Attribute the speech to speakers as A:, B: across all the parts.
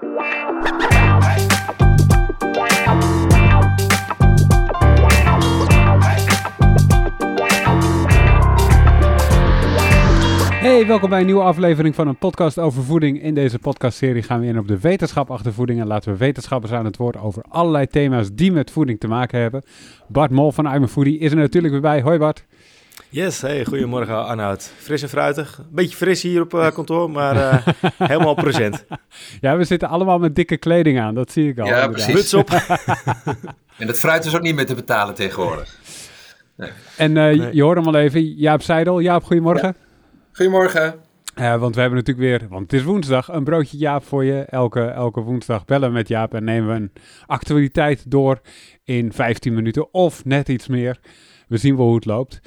A: Hey, welkom bij een nieuwe aflevering van een podcast over voeding. In deze podcastserie gaan we in op de wetenschap achter voeding en laten we wetenschappers aan het woord over allerlei thema's die met voeding te maken hebben. Bart Mol van I'm a Foodie is er natuurlijk weer bij. Hoi Bart.
B: Yes, hey, goedemorgen Arnoud. Fris en fruitig. Beetje fris hier op uh, kantoor, maar uh, helemaal present.
A: Ja, we zitten allemaal met dikke kleding aan, dat zie ik al.
C: Ja, precies.
B: Muts op.
C: en het fruit is ook niet meer te betalen tegenwoordig.
A: Nee. En uh, nee. je hoort hem al even, Jaap Seidel. Jaap, goedemorgen. Ja.
D: Goedemorgen.
A: Uh, want we hebben natuurlijk weer, want het is woensdag, een broodje Jaap voor je. Elke, elke woensdag bellen we met Jaap en nemen we een actualiteit door in 15 minuten of net iets meer. We zien wel hoe het loopt.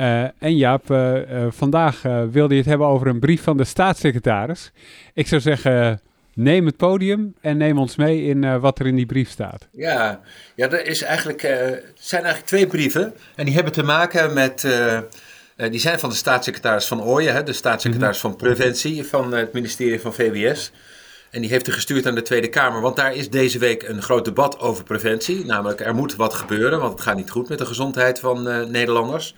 A: Uh, en Jaap, uh, vandaag wilde je het hebben over een brief van de staatssecretaris. Ik zou zeggen, neem het podium en neem ons mee in wat er in die brief staat.
C: Ja, ja er is eigenlijk, het zijn eigenlijk twee brieven en die hebben te maken met... Die zijn van de staatssecretaris van Ooyen, hè, de staatssecretaris mm -hmm. van Preventie van het ministerie van VWS. En die heeft er gestuurd aan de Tweede Kamer, want daar is deze week een groot debat over preventie. Namelijk, er moet wat gebeuren, want het gaat niet goed met de gezondheid van Nederlanders.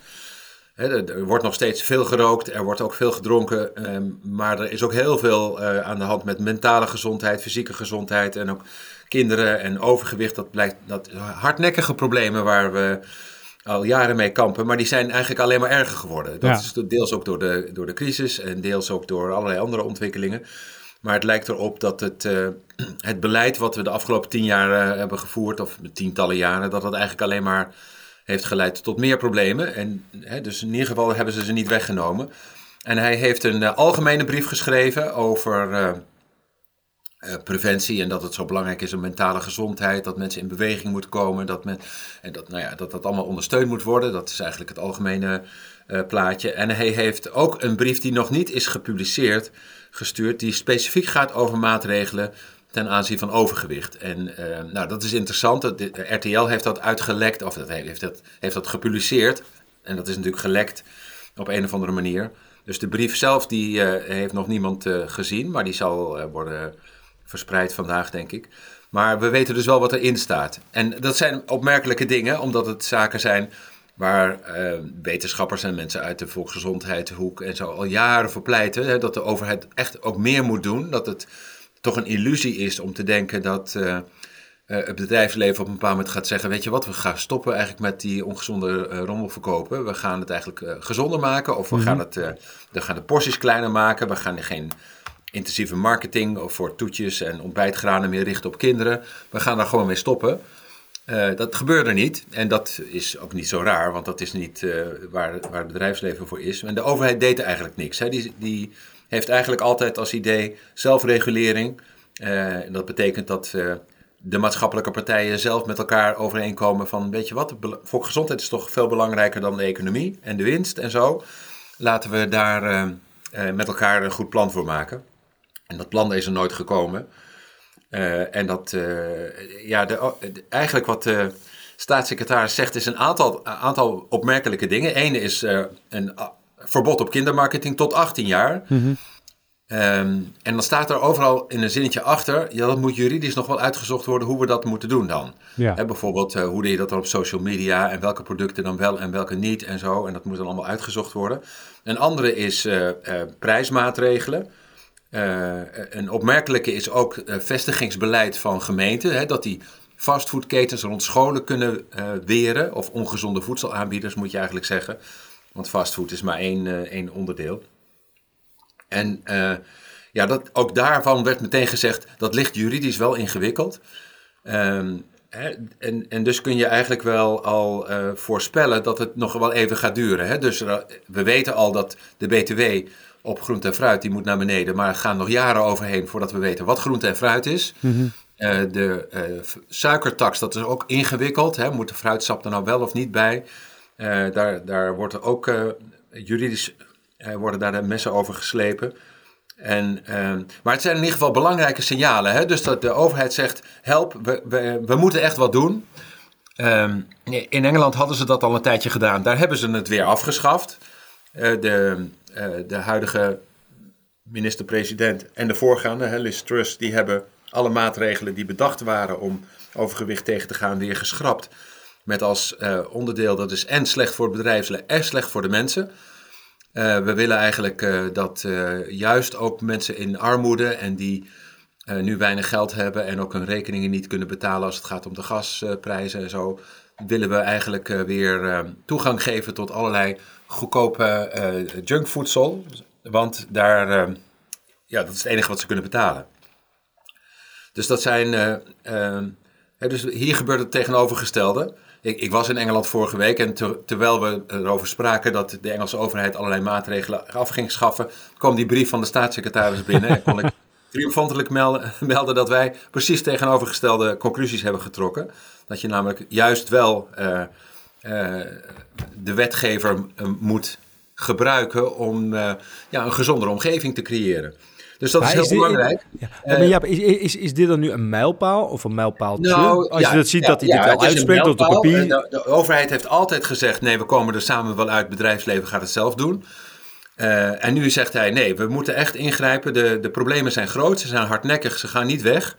C: Er, er, wordt nog steeds veel gerookt, er wordt ook veel gedronken, um, maar er is ook heel veel uh, aan de hand met mentale gezondheid, fysieke gezondheid en ook kinderen en overgewicht. Dat blijkt dat hardnekkige problemen waar we al jaren mee kampen, maar die zijn eigenlijk alleen maar erger geworden. Dat ja. is deels ook door de, door de crisis en deels ook door allerlei andere ontwikkelingen. Maar het lijkt erop dat het, uh, het beleid wat we de afgelopen tien jaar uh, hebben gevoerd, of tientallen jaren, dat dat eigenlijk alleen maar heeft geleid tot meer problemen. En, hè, dus in ieder geval hebben ze ze niet weggenomen. En hij heeft een uh, algemene brief geschreven over uh, preventie en dat het zo belangrijk is om mentale gezondheid, dat mensen in beweging moeten komen, dat, men, en dat, nou ja, dat dat allemaal ondersteund moet worden. Dat is eigenlijk het algemene plaatje. En hij heeft ook een brief die nog niet is gepubliceerd, gestuurd, die specifiek gaat over maatregelen ten aanzien van overgewicht. En uh, nou, dat is interessant. De, de RTL heeft dat uitgelekt, of dat heeft, dat, heeft dat gepubliceerd. En dat is natuurlijk gelekt op een of andere manier. Dus de brief zelf die, heeft nog niemand gezien, maar die zal worden verspreid vandaag, denk ik. Maar we weten dus wel wat erin staat. En dat zijn opmerkelijke dingen, omdat het zaken zijn waar wetenschappers en mensen uit de volksgezondheidshoek en zo al jaren voor pleiten. Hè, dat de overheid echt ook meer moet doen. Dat het toch een illusie is om te denken dat uh, uh, het bedrijfsleven op een bepaald moment gaat zeggen: Weet je wat, we gaan stoppen eigenlijk met die ongezonde rommel verkopen. We gaan het eigenlijk gezonder maken. Of we mm -hmm. gaan, het, we gaan de porties kleiner maken. We gaan geen intensieve marketing voor toetjes en ontbijtgranen meer richten op kinderen. We gaan daar gewoon mee stoppen. Uh, dat gebeurde niet. En dat is ook niet zo raar, want dat is niet uh, waar, waar het bedrijfsleven voor is. En de overheid deed eigenlijk niks. Hè. Die, die heeft eigenlijk altijd als idee zelfregulering. Uh, en dat betekent dat de maatschappelijke partijen zelf met elkaar overeenkomen van... weet je wat, volksgezondheid is toch veel belangrijker dan de economie en de winst en zo. Laten we daar met elkaar een goed plan voor maken. En dat plan is er nooit gekomen. Uh, en dat, uh, ja, de, de, eigenlijk wat de staatssecretaris zegt is een aantal, aantal opmerkelijke dingen. Eén is een verbod op kindermarketing tot 18 jaar. Mm -hmm. um, en dan staat er overal in een zinnetje achter, ja, dat moet juridisch nog wel uitgezocht worden hoe we dat moeten doen dan. Ja. He, bijvoorbeeld, hoe doe je dat dan op social media en welke producten dan wel en welke niet en zo. En dat moet dan allemaal uitgezocht worden. Een andere is prijsmaatregelen. Uh, een opmerkelijke is ook uh, vestigingsbeleid van gemeenten. Dat die fastfoodketens rond scholen kunnen uh, weren. Of ongezonde voedselaanbieders moet je eigenlijk zeggen. Want fastfood is maar één, één onderdeel. En ja, dat, ook daarvan werd meteen gezegd, dat ligt juridisch wel ingewikkeld. Um, hè, en, en dus kun je eigenlijk wel al voorspellen dat het nog wel even gaat duren. Hè? Dus we weten al dat de BTW op groente en fruit, die moet naar beneden. Maar er gaan nog jaren overheen voordat we weten wat groente en fruit is. Mm -hmm. uh, de uh, suikertax, dat is ook ingewikkeld. Hè? Moet de fruitsap er nou wel of niet bij? Uh, daar, daar wordt er ook juridisch worden daar de messen over geslepen. En, maar het zijn in ieder geval belangrijke signalen. Hè? Dus dat de overheid zegt, help, we, we, we moeten echt wat doen. Um, in Engeland hadden ze dat al een tijdje gedaan. Daar hebben ze het weer afgeschaft. de uh, de huidige minister-president en de voorgaande, hè, Liz die hebben alle maatregelen die bedacht waren om overgewicht tegen te gaan weer geschrapt. Met als uh, onderdeel dat is en slecht voor het bedrijfsleven en slecht voor de mensen. Uh, we willen eigenlijk dat juist ook mensen in armoede en die nu weinig geld hebben en ook hun rekeningen niet kunnen betalen als het gaat om de gasprijzen en zo, willen we eigenlijk weer toegang geven tot allerlei goedkope junkvoedsel. Want daar, ja, dat is het enige wat ze kunnen betalen. Dus dat zijn. dus hier gebeurt het tegenovergestelde. Ik, ik, was in Engeland vorige week en terwijl we erover spraken dat de Engelse overheid allerlei maatregelen af ging schaffen, kwam die brief van de staatssecretaris binnen en kon ik triomfantelijk melden, melden, dat wij precies tegenovergestelde conclusies hebben getrokken. Dat je namelijk juist wel uh, uh, de wetgever uh, moet gebruiken om ja, een gezondere omgeving te creëren. Dus dat is heel belangrijk.
D: Ja. Maar is, is, is dit dan nu een mijlpaal of een mijlpaaltje? Nou, Als je dat ziet dat hij dit wel uitspreekt op de papier.
C: De, de, overheid heeft altijd gezegd, nee, we komen er samen wel uit. Het bedrijfsleven gaat het zelf doen. Uh, en nu zegt hij, nee, we moeten echt ingrijpen. De, de problemen zijn groot, ze zijn hardnekkig, ze gaan niet weg.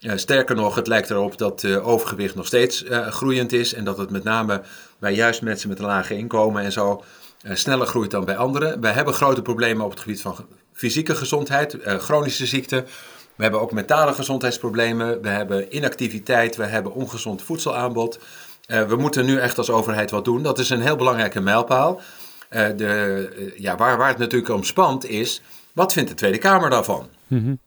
C: Uh, sterker nog, het lijkt erop dat uh, overgewicht nog steeds groeiend is. En dat het met name bij juist mensen met een lage inkomen en zo sneller groeit dan bij anderen. We hebben grote problemen op het gebied van fysieke gezondheid, uh, chronische ziekten. We hebben ook mentale gezondheidsproblemen. We hebben inactiviteit. We hebben ongezond voedselaanbod. Uh, we moeten nu echt als overheid wat doen. Dat is een heel belangrijke mijlpaal. De, ja, waar, waar het natuurlijk om spant is, wat vindt de Tweede Kamer daarvan? Mm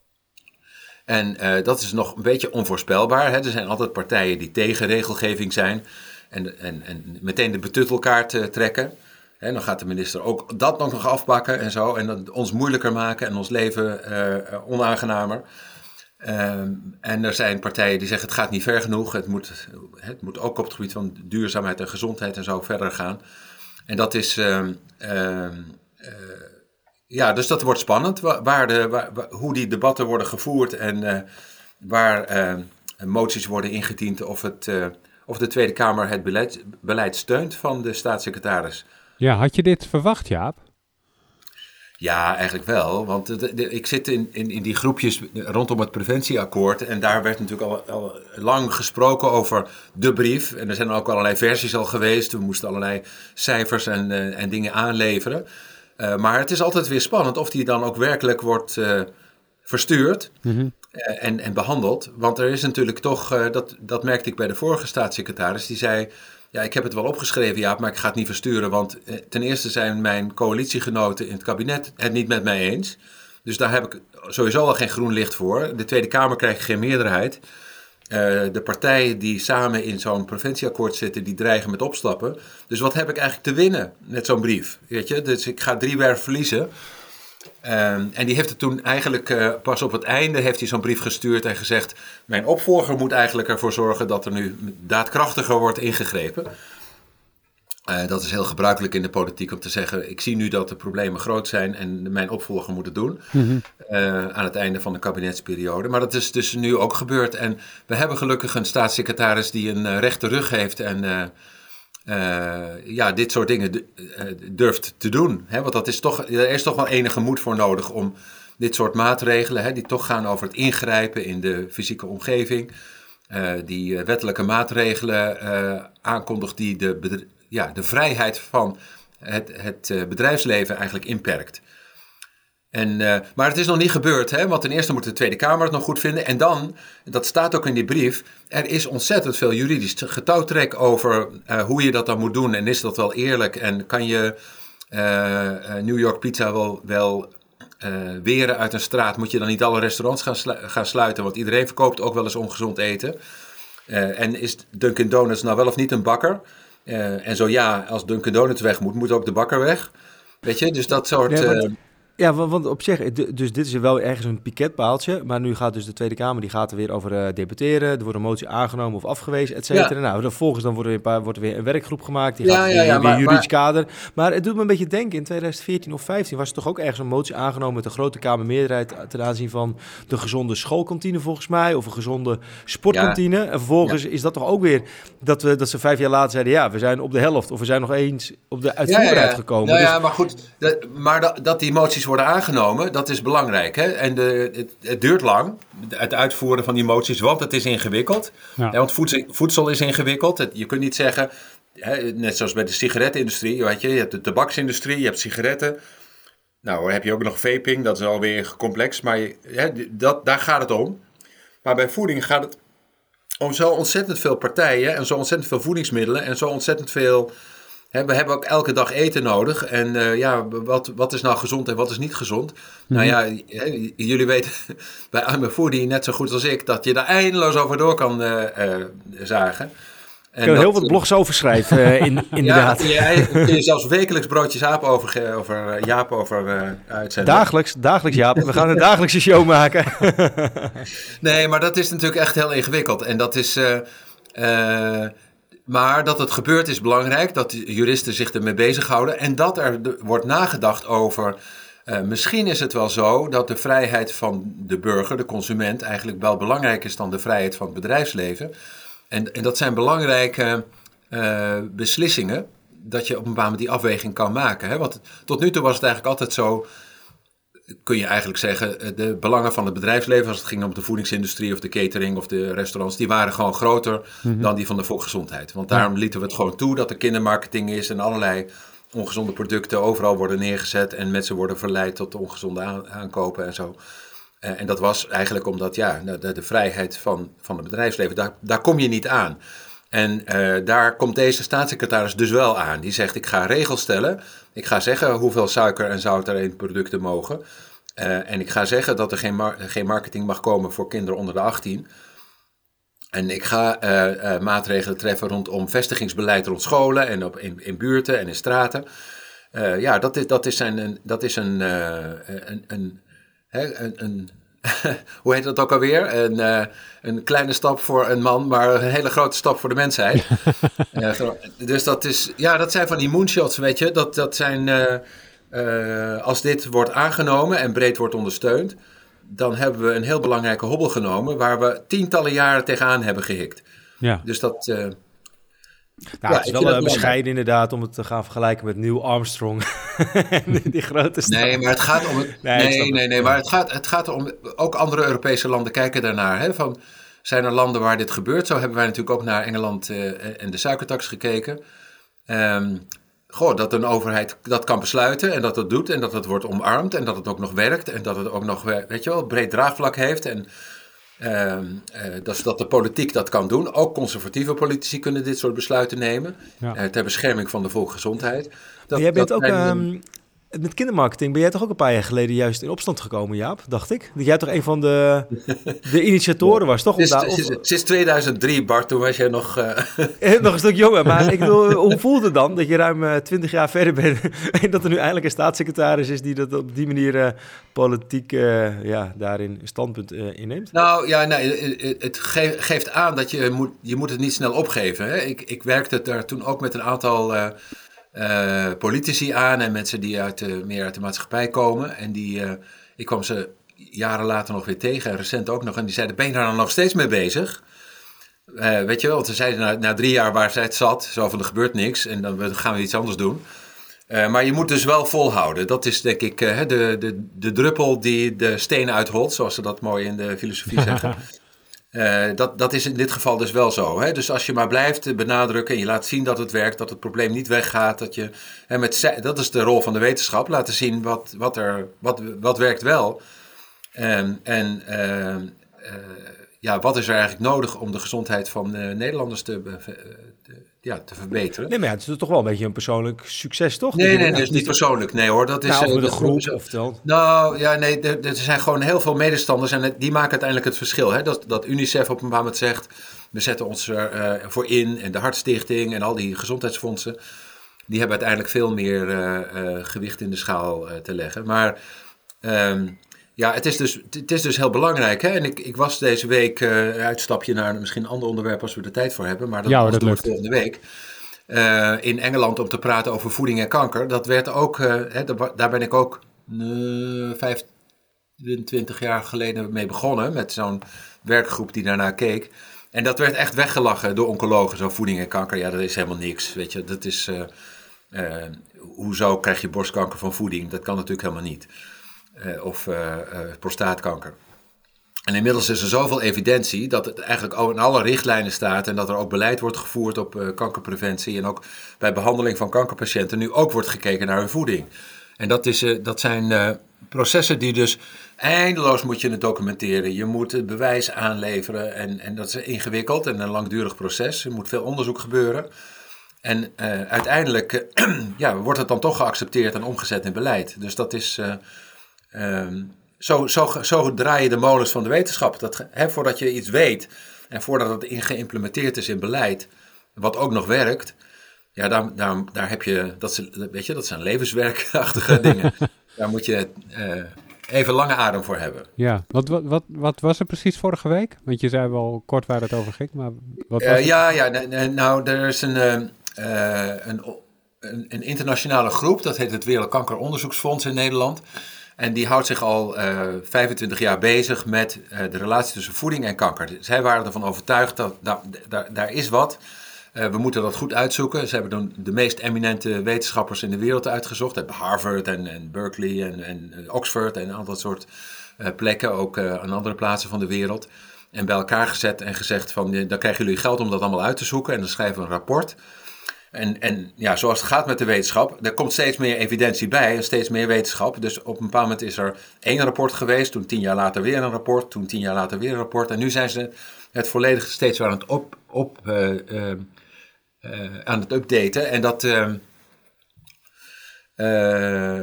C: En dat is nog een beetje onvoorspelbaar. Hè? Er zijn altijd partijen die tegen regelgeving zijn en, en, en meteen de betuttelkaart trekken. En dan gaat de minister ook dat nog afpakken en zo. En ons moeilijker maken en ons leven uh, onaangenamer. Ehm, en er zijn partijen die zeggen het gaat niet ver genoeg. Het moet, het moet ook op het gebied van duurzaamheid en gezondheid en zo verder gaan. En dat is... Uh, ja, dus dat wordt spannend. Waar de, waar, hoe die debatten worden gevoerd en waar moties worden ingediend. Of, het, of de Tweede Kamer het beleid, beleid steunt van de staatssecretaris.
A: Ja, had je dit verwacht, Jaap?
C: Ja, eigenlijk wel. Want de, de, ik zit in, in, in die groepjes rondom het preventieakkoord. En daar werd natuurlijk al, al, lang gesproken over de brief. En er zijn ook allerlei versies al geweest. We moesten allerlei cijfers en, uh, en dingen aanleveren. Uh, maar het is altijd weer spannend of die dan ook werkelijk wordt uh, verstuurd mm -hmm. En, en behandeld. Want er is natuurlijk toch, dat, dat merkte ik bij de vorige staatssecretaris, die zei ja, ik heb het wel opgeschreven, ja, maar ik ga het niet versturen. Want eh, ten eerste zijn mijn coalitiegenoten in het kabinet het niet met mij eens. Dus daar heb ik sowieso al geen groen licht voor. De Tweede Kamer krijgt geen meerderheid. De partijen die samen in zo'n preventieakkoord zitten, die dreigen met opstappen. Dus wat heb ik eigenlijk te winnen met zo'n brief? Weet je? Dus ik ga drie werf verliezen. Ehm, en die heeft het toen eigenlijk uh, pas op het einde heeft hij zo'n brief gestuurd en gezegd: Mijn opvolger moet eigenlijk ervoor zorgen dat er nu daadkrachtiger wordt ingegrepen. Uh, dat is heel gebruikelijk in de politiek om te zeggen: Ik zie nu dat de problemen groot zijn en mijn opvolger moet het doen. Mm uh, aan het einde van de kabinetsperiode. Maar dat is dus nu ook gebeurd. En we hebben gelukkig een staatssecretaris die een rechte rug heeft en ja, dit soort dingen uh, durft te doen. Hè? Want dat is toch, er is toch wel enige moed voor nodig om dit soort maatregelen, hè, die toch gaan over het ingrijpen in de fysieke omgeving, uh, die wettelijke maatregelen aankondigt die de, ja, de vrijheid van het, het bedrijfsleven eigenlijk inperkt. En, uh, maar het is nog niet gebeurd, hè? want ten eerste moet de Tweede Kamer het nog goed vinden. En dan, dat staat ook in die brief, er is ontzettend veel juridisch getouwtrek over uh, hoe je dat dan moet doen. En is dat wel eerlijk? En kan je uh, New York Pizza wel, wel weren uit een straat? Moet je dan niet alle restaurants gaan, slu gaan sluiten? Want iedereen verkoopt ook wel eens ongezond eten. en is Dunkin' Donuts nou wel of niet een bakker? en zo ja, als Dunkin' Donuts weg moet, moet ook de bakker weg. Weet je, dus dat soort... Ja,
D: ja, want, op zich, dus dit is wel ergens een piketpaaltje. Maar nu gaat dus de Tweede Kamer, die gaat er weer over uh, debatteren. Er wordt een motie aangenomen of afgewezen, et cetera. Nou, vervolgens dan wordt er, weer een paar, wordt er weer een werkgroep gemaakt. Die gaat ja, weer, weer juridisch maar, kader. Maar het doet me een beetje denken, in 2014 of 15 was er toch ook ergens een motie aangenomen met een grote Kamermeerderheid ten aanzien van de gezonde schoolkantine volgens mij. Of een gezonde sportkantine. En vervolgens is dat toch ook weer dat, we, dat ze vijf jaar later zeiden, ja, we zijn op de helft. Of we zijn nog eens op de uitvoering gekomen.
C: Ja, dus, maar goed, dat, maar dat, dat die moties worden aangenomen, dat is belangrijk. Hè? En de, het, het, duurt lang, het uitvoeren van die moties, want het is ingewikkeld. Ja. want voedsel, voedsel, is ingewikkeld. je kunt niet zeggen, hè, net zoals bij de sigarettenindustrie, weet je, je hebt de tabaksindustrie, je hebt sigaretten. Nou, heb je ook nog vaping, dat is alweer complex, maar hè, dat, daar gaat het om. Maar bij voeding gaat het om zo ontzettend veel partijen en zo ontzettend veel voedingsmiddelen en zo ontzettend veel we hebben ook elke dag eten nodig. En uh, ja, wat, wat is nou gezond en wat is niet gezond? Nou mhm. ja, jullie weten bij I'm Foodie net zo goed als ik dat je daar eindeloos over door kan uh, uh, zagen.
D: En kan heel wat blogs over schrijven, in, inderdaad.
C: Ja, kun je zelfs wekelijks broodjes Jaap over, over, Jaap over uitzenden.
D: Dagelijks, dagelijks Jaap. We gaan een dagelijkse show maken.
C: nee, maar dat is natuurlijk echt heel ingewikkeld. En dat is... Maar dat het gebeurt is belangrijk, dat juristen zich ermee bezighouden en dat er wordt nagedacht over. Uh, misschien is het wel zo dat de vrijheid van de burger, de consument, eigenlijk wel belangrijker is dan de vrijheid van het bedrijfsleven. En, en dat zijn belangrijke uh, beslissingen, dat je op een bepaalde die afweging kan maken. Hè? Want tot nu toe was het eigenlijk altijd zo kun je eigenlijk zeggen, eh, de belangen van het bedrijfsleven, als het ging om de voedingsindustrie of de catering of de restaurants, die waren gewoon groter mhm. dan die van de volksgezondheid. Want daarom lieten we het gewoon toe dat er kindermarketing is en allerlei ongezonde producten overal worden neergezet en mensen worden verleid tot ongezonde aankopen en zo. Eh, en dat was eigenlijk omdat ja, de, de vrijheid van, van het bedrijfsleven, daar, daar kom je niet aan. En uh, daar komt deze staatssecretaris dus wel aan. Die zegt: Ik ga regels stellen. Ik ga zeggen hoeveel suiker en zout er in producten mogen. Uh, en ik ga zeggen dat er geen, geen marketing mag komen voor kinderen onder de 18. En ik ga uh, maatregelen treffen rondom vestigingsbeleid rond scholen en op, in, in buurten en in straten. ja, dat is, dat is, een, dat is een, een, een, een, een hoe heet dat ook alweer? Een, uh, een kleine stap voor een man, maar een hele grote stap voor de mensheid. uh, dus dat, is, ja, dat zijn van die moonshots, weet je. Dat, dat zijn, uh, als dit wordt aangenomen en breed wordt ondersteund, dan hebben we een heel belangrijke hobbel genomen waar we tientallen jaren tegenaan hebben gehikt. Ja. Dus dat,
D: nou, ja, het is wel uh, bescheiden inderdaad om het te gaan vergelijken met Neil Armstrong. die grote
C: stap. Nee, maar het gaat om het. Nee, nee, nee, maar het gaat, het gaat om. Ook andere Europese landen kijken daarnaar. Hè, van, zijn er landen waar dit gebeurt? Zo hebben wij natuurlijk ook naar Engeland uh, en de suikertax gekeken. Um, goh, dat een overheid dat kan besluiten en dat het doet en dat het wordt omarmd en dat het ook nog werkt en dat het ook nog, weet je wel, breed draagvlak heeft. En dat, dat de politiek dat kan doen. Ook conservatieve politici kunnen dit soort besluiten nemen. Ja. Uh, ter bescherming van de volksgezondheid.
D: Dat, jij bent ook ehm, met kindermarketing ben jij toch ook een paar jaar geleden juist in opstand gekomen, Jaap, dacht ik? Dat jij toch een van de, de initiatoren was, toch?
C: Sinds, sinds, 2003, Bart, toen was jij nog...
D: Uh... nog een stuk jonger, maar ik bedoel, hoe voelt het dan dat je ruim twintig jaar verder bent... en dat er nu eindelijk een staatssecretaris is die dat op die manier uh, politiek ja, daarin standpunt inneemt?
C: Nou ja, nee, het geeft aan dat je moet, je moet het niet snel opgeven. Hè? Ik, ik werkte daar toen ook met een aantal uh, politici aan en mensen die uit meer uit de maatschappij komen. En die, uh, ik kwam ze jaren later nog weer tegen en recent ook nog. En die zeiden, ben je daar dan nog steeds mee bezig? Uh, weet je wel, want ze zeiden na, na, drie jaar waar zij het zat, zo van er gebeurt niks en dan gaan we iets anders doen. maar je moet dus wel volhouden. Dat is denk ik de, de, de druppel die de stenen uitholt, zoals ze dat mooi in de filosofie zeggen. Uh, dat, dat is in dit geval dus wel zo. Hè? Dus als je maar blijft benadrukken en je laat zien dat het werkt, dat het probleem niet weggaat, dat je, hè, met, dat is de rol van de wetenschap, laten zien wat, wat, er, wat, wat werkt wel. En, en uh, uh, ja, wat is er eigenlijk nodig om de gezondheid van Nederlanders te, ja, te verbeteren.
D: Nee, maar ja, het is toch wel een beetje een persoonlijk succes, toch?
C: Nee, nee, nee, is niet persoonlijk. Nee hoor, dat is...
D: Nou, uh, de groep, oftewel.
C: Nou, ja, nee, er, er, zijn gewoon heel veel medestanders en die maken uiteindelijk het verschil. Hè? Dat, dat UNICEF op een moment zegt, we zetten ons er uh, voor in en de Hartstichting en al die gezondheidsfondsen, die hebben uiteindelijk veel meer uh, gewicht in de schaal te leggen. Maar... Um, ja, het is dus, het is dus heel belangrijk. Hè? En ik, ik was deze week, uh, uitstapje naar misschien een ander onderwerp als we er tijd voor hebben, maar dat, ja, dat lukt. volgende week. Uh, in Engeland om te praten over voeding en kanker. Dat werd ook, uh, hè, daar ben ik ook 25 jaar geleden mee begonnen, met zo'n werkgroep die daarna keek. En dat werd echt weggelachen door oncologen, zo voeding en kanker. Ja, dat is helemaal niks, weet je. Dat is, hoezo krijg je borstkanker van voeding? Dat kan natuurlijk helemaal niet. Of prostaatkanker. En inmiddels is er zoveel evidentie dat het eigenlijk in alle richtlijnen staat en dat er ook beleid wordt gevoerd op kankerpreventie en ook bij behandeling van kankerpatiënten nu ook wordt gekeken naar hun voeding. En dat, is, dat zijn processen die dus eindeloos moet je het documenteren. Je moet het bewijs aanleveren en, en dat is ingewikkeld en een langdurig proces. Er moet veel onderzoek gebeuren. En uiteindelijk ja, wordt het dan toch geaccepteerd en omgezet in beleid. Dus dat is. Um, zo, zo, zo draai je de molens van de wetenschap. Dat, voordat je iets weet en voordat het in geïmplementeerd is in beleid, wat ook nog werkt, ja, daar, daar, daar heb je. Dat, weet je, dat zijn levenswerkachtige dingen. Daar moet je even lange adem voor hebben.
A: Ja, wat, wat, wat, wat was er precies vorige week? Want je zei wel kort waar het over ging, maar wat was
C: uh, Ja, ja nou, er is een, uh, een, een, een, internationale groep, dat heet het Wereldkankeronderzoeksfonds in Nederland. En die houdt zich al 25 jaar bezig met de relatie tussen voeding en kanker. Zij waren ervan overtuigd dat daar, daar, daar is wat uh, we moeten dat goed uitzoeken. Ze hebben de meest eminente wetenschappers in de wereld uitgezocht. Hebben Harvard en, en Berkeley en, en, Oxford en een aantal soort plekken, ook aan andere plaatsen van de wereld. En bij elkaar gezet en gezegd van, dan krijgen jullie geld om dat allemaal uit te zoeken. En dan schrijven we een rapport. En, en ja, zoals het gaat met de wetenschap, er komt steeds meer evidentie bij en steeds meer wetenschap. Dus op een bepaald moment is er één rapport geweest, toen tien jaar later weer een rapport, toen tien jaar later weer een rapport. En nu zijn ze het volledig steeds aan het op, op uh, aan het updaten. En dat,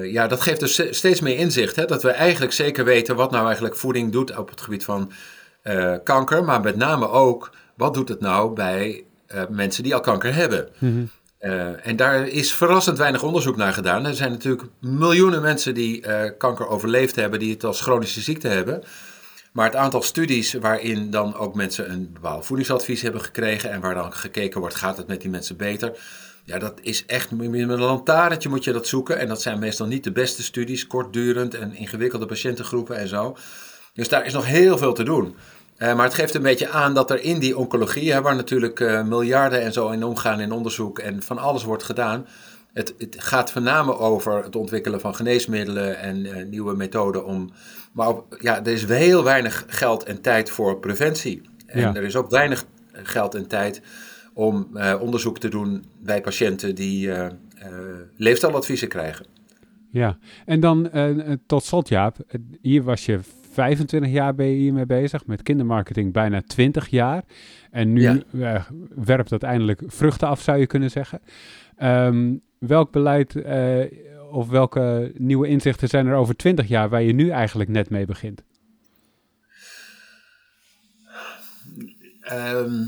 C: ja, dat geeft dus steeds meer inzicht. Hè? Dat we eigenlijk zeker weten wat nou eigenlijk voeding doet op het gebied van kanker. Maar met name ook, wat doet het nou bij mensen die al kanker hebben. Mm en daar is verrassend weinig onderzoek naar gedaan. Er zijn natuurlijk miljoenen mensen die kanker overleefd hebben, die het als chronische ziekte hebben. Maar het aantal studies waarin dan ook mensen een bepaald voedingsadvies hebben gekregen en waar dan gekeken wordt, gaat het met die mensen beter? Ja, dat is echt, met een lantaarntje moet je dat zoeken. En dat zijn meestal niet de beste studies, kortdurend en ingewikkelde patiëntengroepen en zo. Dus daar is nog heel veel te doen. Uh, maar het geeft een beetje aan dat er in die oncologie, hè, waar natuurlijk uh, miljarden en zo in omgaan in onderzoek en van alles wordt gedaan. Het, het gaat voornamelijk over het ontwikkelen van geneesmiddelen en uh, nieuwe methoden om maar ja, er is heel weinig geld en tijd voor preventie. En er is ook weinig geld en tijd om onderzoek te doen bij patiënten die leefstijladviezen krijgen.
A: Ja, en dan tot slot Jaap, hier was je 25 jaar ben je hiermee bezig, met kindermarketing bijna 20 jaar. En nu ja. werpt dat eindelijk vruchten af, zou je kunnen zeggen. Um, welk beleid of welke nieuwe inzichten zijn er over twintig jaar waar je nu eigenlijk net mee begint?
C: Ehm,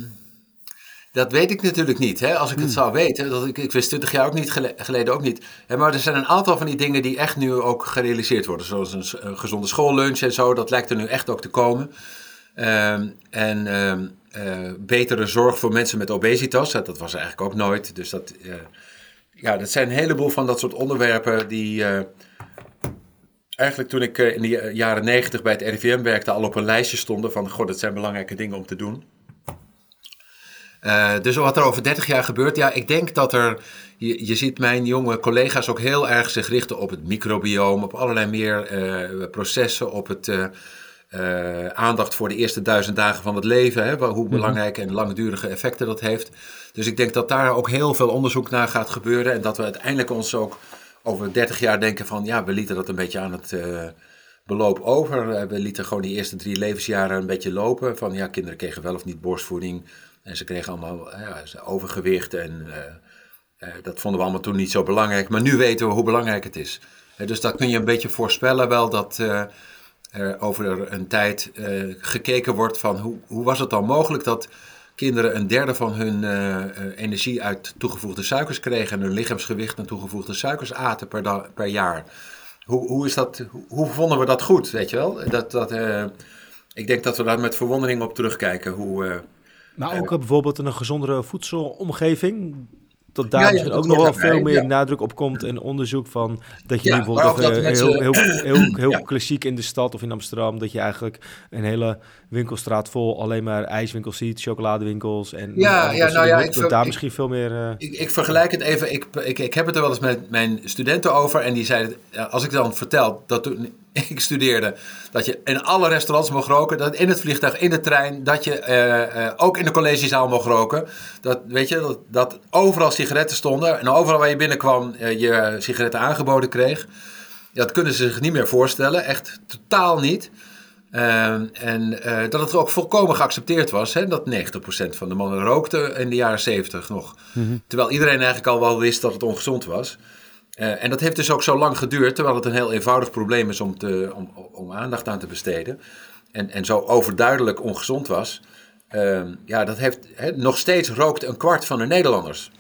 C: dat weet ik natuurlijk niet. Hè? Als ik het hmm. zou weten, dat ik, ik wist 20 jaar ook niet geleden ook niet. Hè, maar er zijn een aantal van die dingen die echt nu ook gerealiseerd worden. Zoals een, gezonde schoollunch en zo. Dat lijkt er nu echt ook te komen. Um, en um, uh, betere zorg voor mensen met obesitas. Dat was eigenlijk ook nooit. Dus dat, uh, ja, dat zijn een heleboel van dat soort onderwerpen die uh, eigenlijk toen ik in de jaren negentig bij het RIVM werkte al op een lijstje stonden van, goh, dat zijn belangrijke dingen om te doen. Uh, dus wat er over 30 jaar gebeurt, ja, ik denk dat er, je, je ziet mijn jonge collega's ook heel erg zich richten op het microbioom, op allerlei meer processen, op het uh, aandacht voor de eerste duizend dagen van het leven, hè, hoe mhm. belangrijk en langdurige effecten dat heeft. Dus ik denk dat daar ook heel veel onderzoek naar gaat gebeuren en dat we uiteindelijk ons ook over 30 jaar denken van ja, we lieten dat een beetje aan het beloop over. We lieten gewoon die eerste drie levensjaren een beetje lopen van ja, kinderen kregen wel of niet borstvoeding en ze kregen allemaal ja, overgewicht en uh, dat vonden we allemaal toen niet zo belangrijk. Maar nu weten we hoe belangrijk het is. dus dat kun je een beetje voorspellen wel dat er over een tijd gekeken wordt van hoe, hoe was het dan mogelijk dat kinderen een derde van hun energie uit toegevoegde suikers kregen en hun lichaamsgewicht aan toegevoegde suikers aten per, per jaar. Hoe, hoe, is dat, hoe vonden we dat goed, weet je wel? Dat, dat, ik denk dat we daar met verwondering op terugkijken. Hoe,
D: maar ook bijvoorbeeld een gezondere voedselomgeving dat daar misschien ook nog wel veel meer nadruk op komt en onderzoek van dat je bijvoorbeeld uh, heel, heel, heel, heel klassiek in de stad of in Amsterdam, dat je eigenlijk een hele winkelstraat vol alleen maar ijswinkels ziet, chocoladewinkels en
C: ja, ja, nou ja,
D: ik daar misschien veel meer. Uh...
C: Ik, ik, vergelijk het even. Ik, ik, ik heb het er wel eens met mijn studenten over en die zeiden, als ik dan vertel dat toen ik studeerde, dat je in alle restaurants mocht roken. Dat in het vliegtuig, in de trein, dat je uh, uh, ook in de collegezaal mocht roken. Dat, weet je, dat, dat overal sigaretten stonden. En overal waar je binnenkwam, uh, je sigaretten aangeboden kreeg. Dat kunnen ze zich niet meer voorstellen. Echt totaal niet. En dat het ook volkomen geaccepteerd was. Hè, dat 90% van de mannen rookte in de jaren 70 nog. Mm -hmm. Terwijl iedereen eigenlijk al wel wist dat het ongezond was. Uh, en dat heeft dus ook zo lang geduurd, terwijl het een heel eenvoudig probleem is om, te, om, aandacht aan te besteden. En, en zo overduidelijk ongezond was. Uh, ja, dat heeft, he, nog steeds rookt een kwart van de Nederlanders.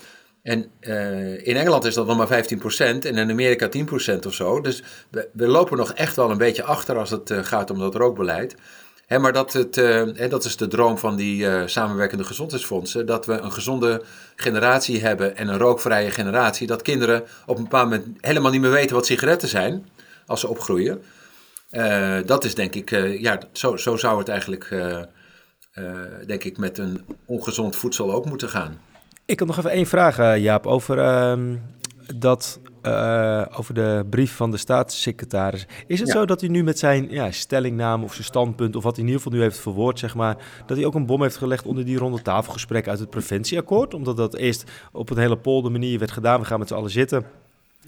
C: En uh, in Engeland is dat nog maar 15% en in Amerika 10% of zo. Dus we, we, lopen nog echt wel een beetje achter als het gaat om dat rookbeleid. Hè, maar dat, het, hè, dat is de droom van die uh, samenwerkende gezondheidsfondsen. Dat we een gezonde generatie hebben en een rookvrije generatie. Dat kinderen op een bepaald moment helemaal niet meer weten wat sigaretten zijn als ze opgroeien. Uh, dat is denk ik, ja, zo, zo zou het eigenlijk, denk ik, met een ongezond voedsel ook moeten gaan.
D: Ik had nog even één vraag, Jaap, over ehm, dat uh, over de brief van de staatssecretaris. Is het ja. zo dat hij nu met zijn ja, stellingname of zijn standpunt, of wat hij in ieder geval nu heeft verwoord, zeg maar, dat hij ook een bom heeft gelegd onder die ronde tafelgesprek uit het preventieakkoord? Omdat dat eerst op een hele polder manier werd gedaan, we gaan met z'n allen zitten.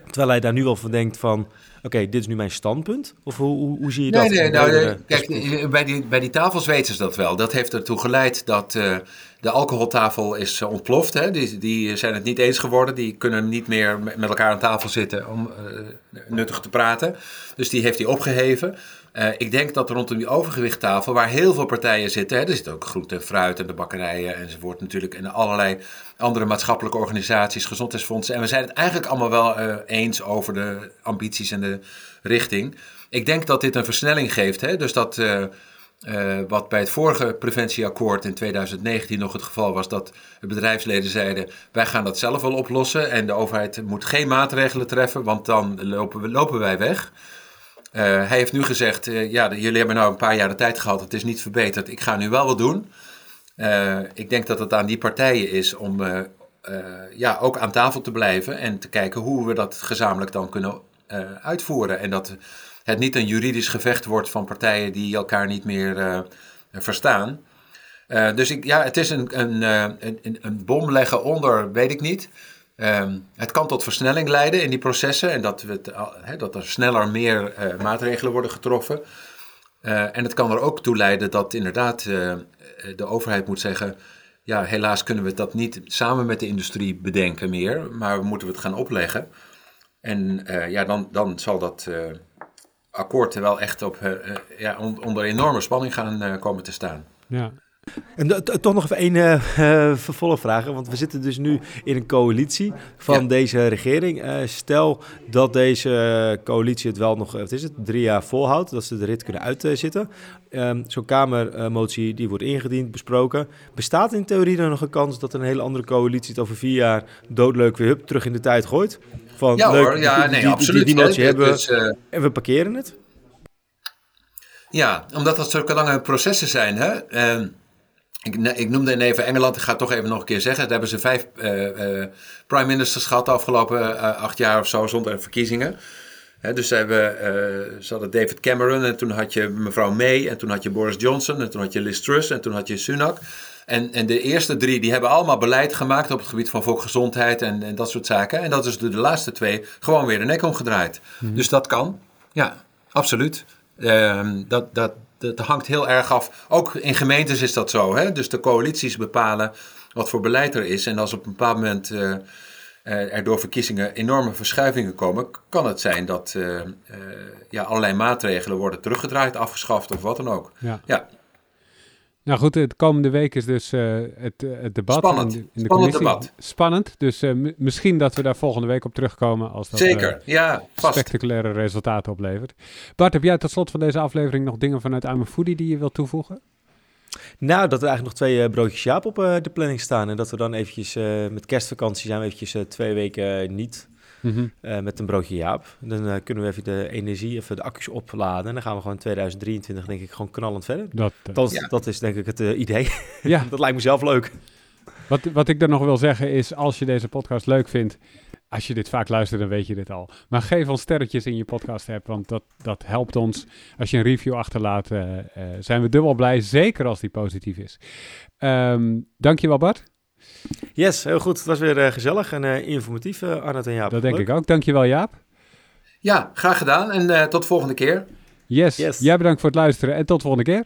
D: Terwijl hij daar nu al van denkt van, okay, dit is nu mijn standpunt? Of hoe, hoe, hoe zie je dat?
C: Nee, nee, nou, de, kijk, bij die, bij die tafels weten ze dat wel. Dat heeft ertoe geleid dat uh, de alcoholtafel is ontploft. Hè. Die, die zijn het niet eens geworden. Die kunnen niet meer met elkaar aan tafel zitten om uh, nuttig te praten. Dus die heeft hij opgeheven. Uh, ik denk dat rondom die overgewichttafel, waar heel veel partijen zitten, hè, er zit ook groente en fruit en de bakkerijen enzovoort natuurlijk, en allerlei andere maatschappelijke organisaties, gezondheidsfondsen. En we zijn het eigenlijk allemaal wel uh, eens over de ambities en de richting. Ik denk dat dit een versnelling geeft. Hè? Dus dat uh, wat bij het vorige preventieakkoord in 2019 nog het geval was, dat de bedrijfsleden zeiden: wij gaan dat zelf wel oplossen en de overheid moet geen maatregelen treffen, want dan lopen, we, lopen wij weg. Uh, hij heeft nu gezegd, ja, jullie hebben nou een paar jaar de tijd gehad, het is niet verbeterd, ik ga nu wel wat doen. Ik denk dat het aan die partijen is om ja, ook aan tafel te blijven en te kijken hoe we dat gezamenlijk dan kunnen uitvoeren. En dat het niet een juridisch gevecht wordt van partijen die elkaar niet meer verstaan. dus ik, ja, het is een, een, een, een bom leggen onder, weet ik niet. Um, het kan tot versnelling leiden in die processen en dat, we dat er sneller meer maatregelen worden getroffen. En het kan er ook toe leiden dat inderdaad de overheid moet zeggen: ja, helaas kunnen we dat niet samen met de industrie bedenken meer, maar we moeten het gaan opleggen. En ja, dan, dan zal dat akkoord wel echt op, ja, onder enorme spanning gaan komen te staan.
A: Ja.
D: En toch nog even één uh, vervolgvraag, want we zitten dus nu in een coalitie van ja. deze regering. Uh, stel dat deze coalitie het wel nog, wat is het, drie jaar volhoudt, dat ze de rit kunnen uitzitten. Um, Zo'n Kamermotie die wordt ingediend, besproken. Bestaat in theorie dan nog een kans dat een hele andere coalitie het over vier jaar doodleuk weer hup, terug in de tijd gooit?
C: Van, ja leuk, hoor, ja, nee,
D: die,
C: absoluut.
D: Die, hebben dus, uh... en we parkeren het?
C: Ja, omdat dat zulke lange processen zijn, hè. Uh, ik, ik, noemde even Engeland, ik ga het toch even nog een keer zeggen. Daar hebben ze vijf uh, uh, prime ministers gehad de afgelopen acht jaar of zo zonder verkiezingen. He, dus ze, hebben, ze hadden David Cameron en toen had je mevrouw May en toen had je Boris Johnson en toen had je Liz Truss en toen had je Sunak. En, en de eerste drie die hebben allemaal beleid gemaakt op het gebied van volksgezondheid en, en dat soort zaken. En dat is de, de laatste twee gewoon weer de nek omgedraaid. Mm-hmm. Dus dat kan, ja, absoluut. Ehm, dat, dat, dat hangt heel erg af. Ook in gemeentes is dat zo. Hè? Dus de coalities bepalen wat voor beleid er is. En als op een bepaald moment uh, er door verkiezingen enorme verschuivingen komen, kan het zijn dat uh, ja, allerlei maatregelen worden teruggedraaid, afgeschaft of wat dan ook.
A: Ja. ja. Nou goed, de komende week is dus uh, het, het, debat
C: Spannend.
A: in de, in de
C: Spannend debat.
A: Spannend, dus uh, misschien dat we daar volgende week op terugkomen als dat
C: Zeker,
A: uh,
C: ja, vast.
A: spectaculaire resultaten oplevert. Bart, heb jij tot slot van deze aflevering nog dingen vanuit I'm Foodie die je wilt toevoegen?
D: Nou, dat er eigenlijk nog twee broodjes jaap op uh, de planning staan. En dat we dan eventjes uh, met kerstvakantie zijn we eventjes twee weken niet mm -hmm. met een broodje jaap. Dan kunnen we even de energie, even de accu's opladen. En dan gaan we gewoon 2023 denk ik gewoon knallend verder.
A: Dat,
D: dat,
C: ja.
D: dat is denk ik het idee.
A: Ja.
D: dat lijkt me zelf leuk.
A: Wat, wat ik dan nog wil zeggen is, als je deze podcast leuk vindt... als je dit vaak luistert, dan weet je dit al. Maar geef ons sterretjes in je podcast app, want dat, dat helpt ons. Als je een review achterlaat, uh, uh, zijn we dubbel blij, zeker als die positief is. Um, dankjewel Bart.
D: Yes, heel goed. Het was weer uh, gezellig en informatief, Arnold en Jaap.
A: Dat denk Leuk. ik ook. Dankjewel Jaap.
C: Ja, graag gedaan en tot volgende keer.
A: Yes. yes, jij bedankt voor het luisteren en tot volgende keer.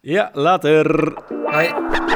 D: Ja, later.
C: Hoi.